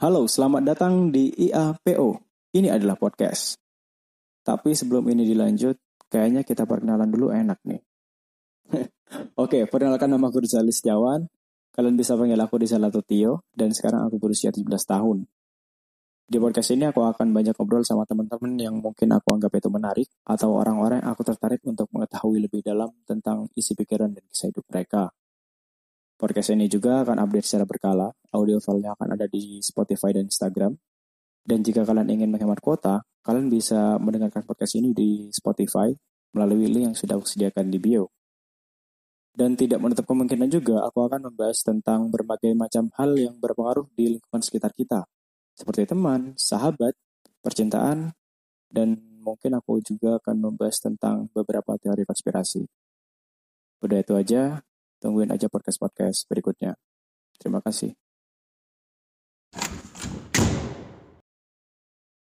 Halo, selamat datang di IAPO. Ini adalah podcast. Tapi sebelum ini dilanjut, kayaknya kita perkenalan dulu enak nih. Oke, perkenalkan nama aku Rizal Setiawan. Kalian bisa panggil aku Rizal atau Tio, dan sekarang aku berusia 17 tahun. Di podcast ini aku akan banyak ngobrol sama teman-teman yang mungkin aku anggap itu menarik, atau orang-orang yang aku tertarik untuk mengetahui lebih dalam tentang isi pikiran dan kisah hidup mereka. Podcast ini juga akan update secara berkala, audio filenya akan ada di Spotify dan Instagram. Dan jika kalian ingin menghemat kuota, kalian bisa mendengarkan podcast ini di Spotify melalui link yang sudah aku sediakan di bio. Dan tidak menutup kemungkinan juga aku akan membahas tentang berbagai macam hal yang berpengaruh di lingkungan sekitar kita, seperti teman, sahabat, percintaan, dan mungkin aku juga akan membahas tentang beberapa teori konspirasi. Udah itu aja, Tungguin aja podcast-podcast berikutnya. Terima kasih.